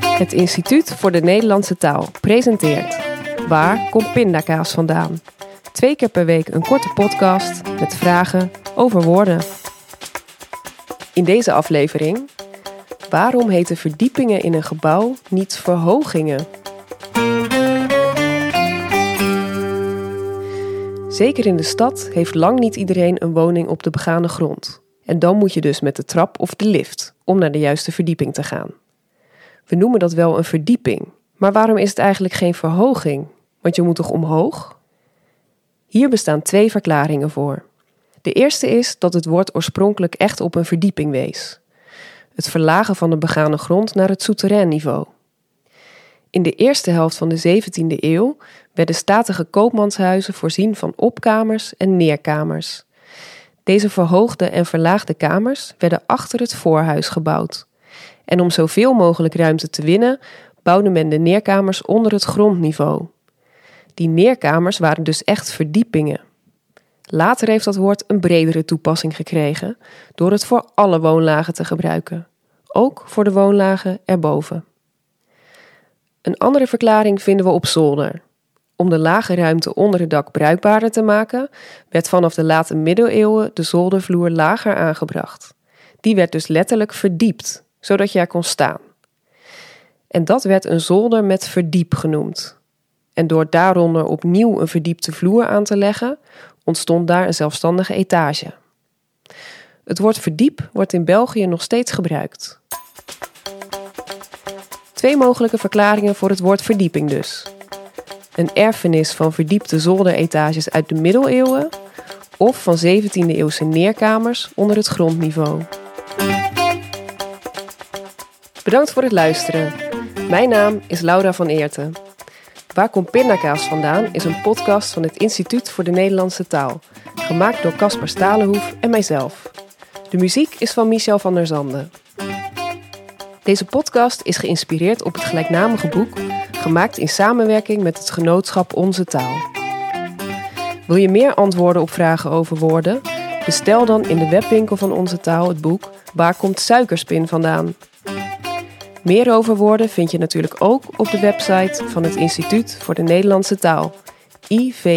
Het Instituut voor de Nederlandse Taal presenteert Waar komt pindakaas vandaan? Twee keer per week een korte podcast met vragen over woorden. In deze aflevering Waarom heten verdiepingen in een gebouw niet verhogingen? Zeker in de stad heeft lang niet iedereen een woning op de begane grond. En dan moet je dus met de trap of de lift om naar de juiste verdieping te gaan. We noemen dat wel een verdieping, maar waarom is het eigenlijk geen verhoging? Want je moet toch omhoog? Hier bestaan twee verklaringen voor. De eerste is dat het woord oorspronkelijk echt op een verdieping wees. Het verlagen van de begane grond naar het souterrainniveau. In de eerste helft van de 17e eeuw werden statige koopmanshuizen voorzien van opkamers en neerkamers. Deze verhoogde en verlaagde kamers werden achter het voorhuis gebouwd. En om zoveel mogelijk ruimte te winnen, bouwde men de neerkamers onder het grondniveau. Die neerkamers waren dus echt verdiepingen. Later heeft dat woord een bredere toepassing gekregen door het voor alle woonlagen te gebruiken, ook voor de woonlagen erboven. Een andere verklaring vinden we op zolder. Om de lage ruimte onder het dak bruikbaarder te maken, werd vanaf de late middeleeuwen de zoldervloer lager aangebracht. Die werd dus letterlijk verdiept, zodat je er kon staan. En dat werd een zolder met verdiep genoemd. En door daaronder opnieuw een verdiepte vloer aan te leggen, ontstond daar een zelfstandige etage. Het woord verdiep wordt in België nog steeds gebruikt. Twee mogelijke verklaringen voor het woord verdieping dus. Een erfenis van verdiepte zolderetages uit de middeleeuwen of van 17e-eeuwse neerkamers onder het grondniveau. Bedankt voor het luisteren. Mijn naam is Laura van Eerten. Waar komt pindakaas vandaan is een podcast van het Instituut voor de Nederlandse Taal, gemaakt door Caspar Stalenhoef en mijzelf. De muziek is van Michel van der Zanden. Deze podcast is geïnspireerd op het gelijknamige boek, gemaakt in samenwerking met het genootschap Onze Taal. Wil je meer antwoorden op vragen over woorden? Bestel dan in de webwinkel van Onze Taal het boek Waar komt suikerspin vandaan? Meer over woorden vind je natuurlijk ook op de website van het Instituut voor de Nederlandse Taal, ivdnt.org.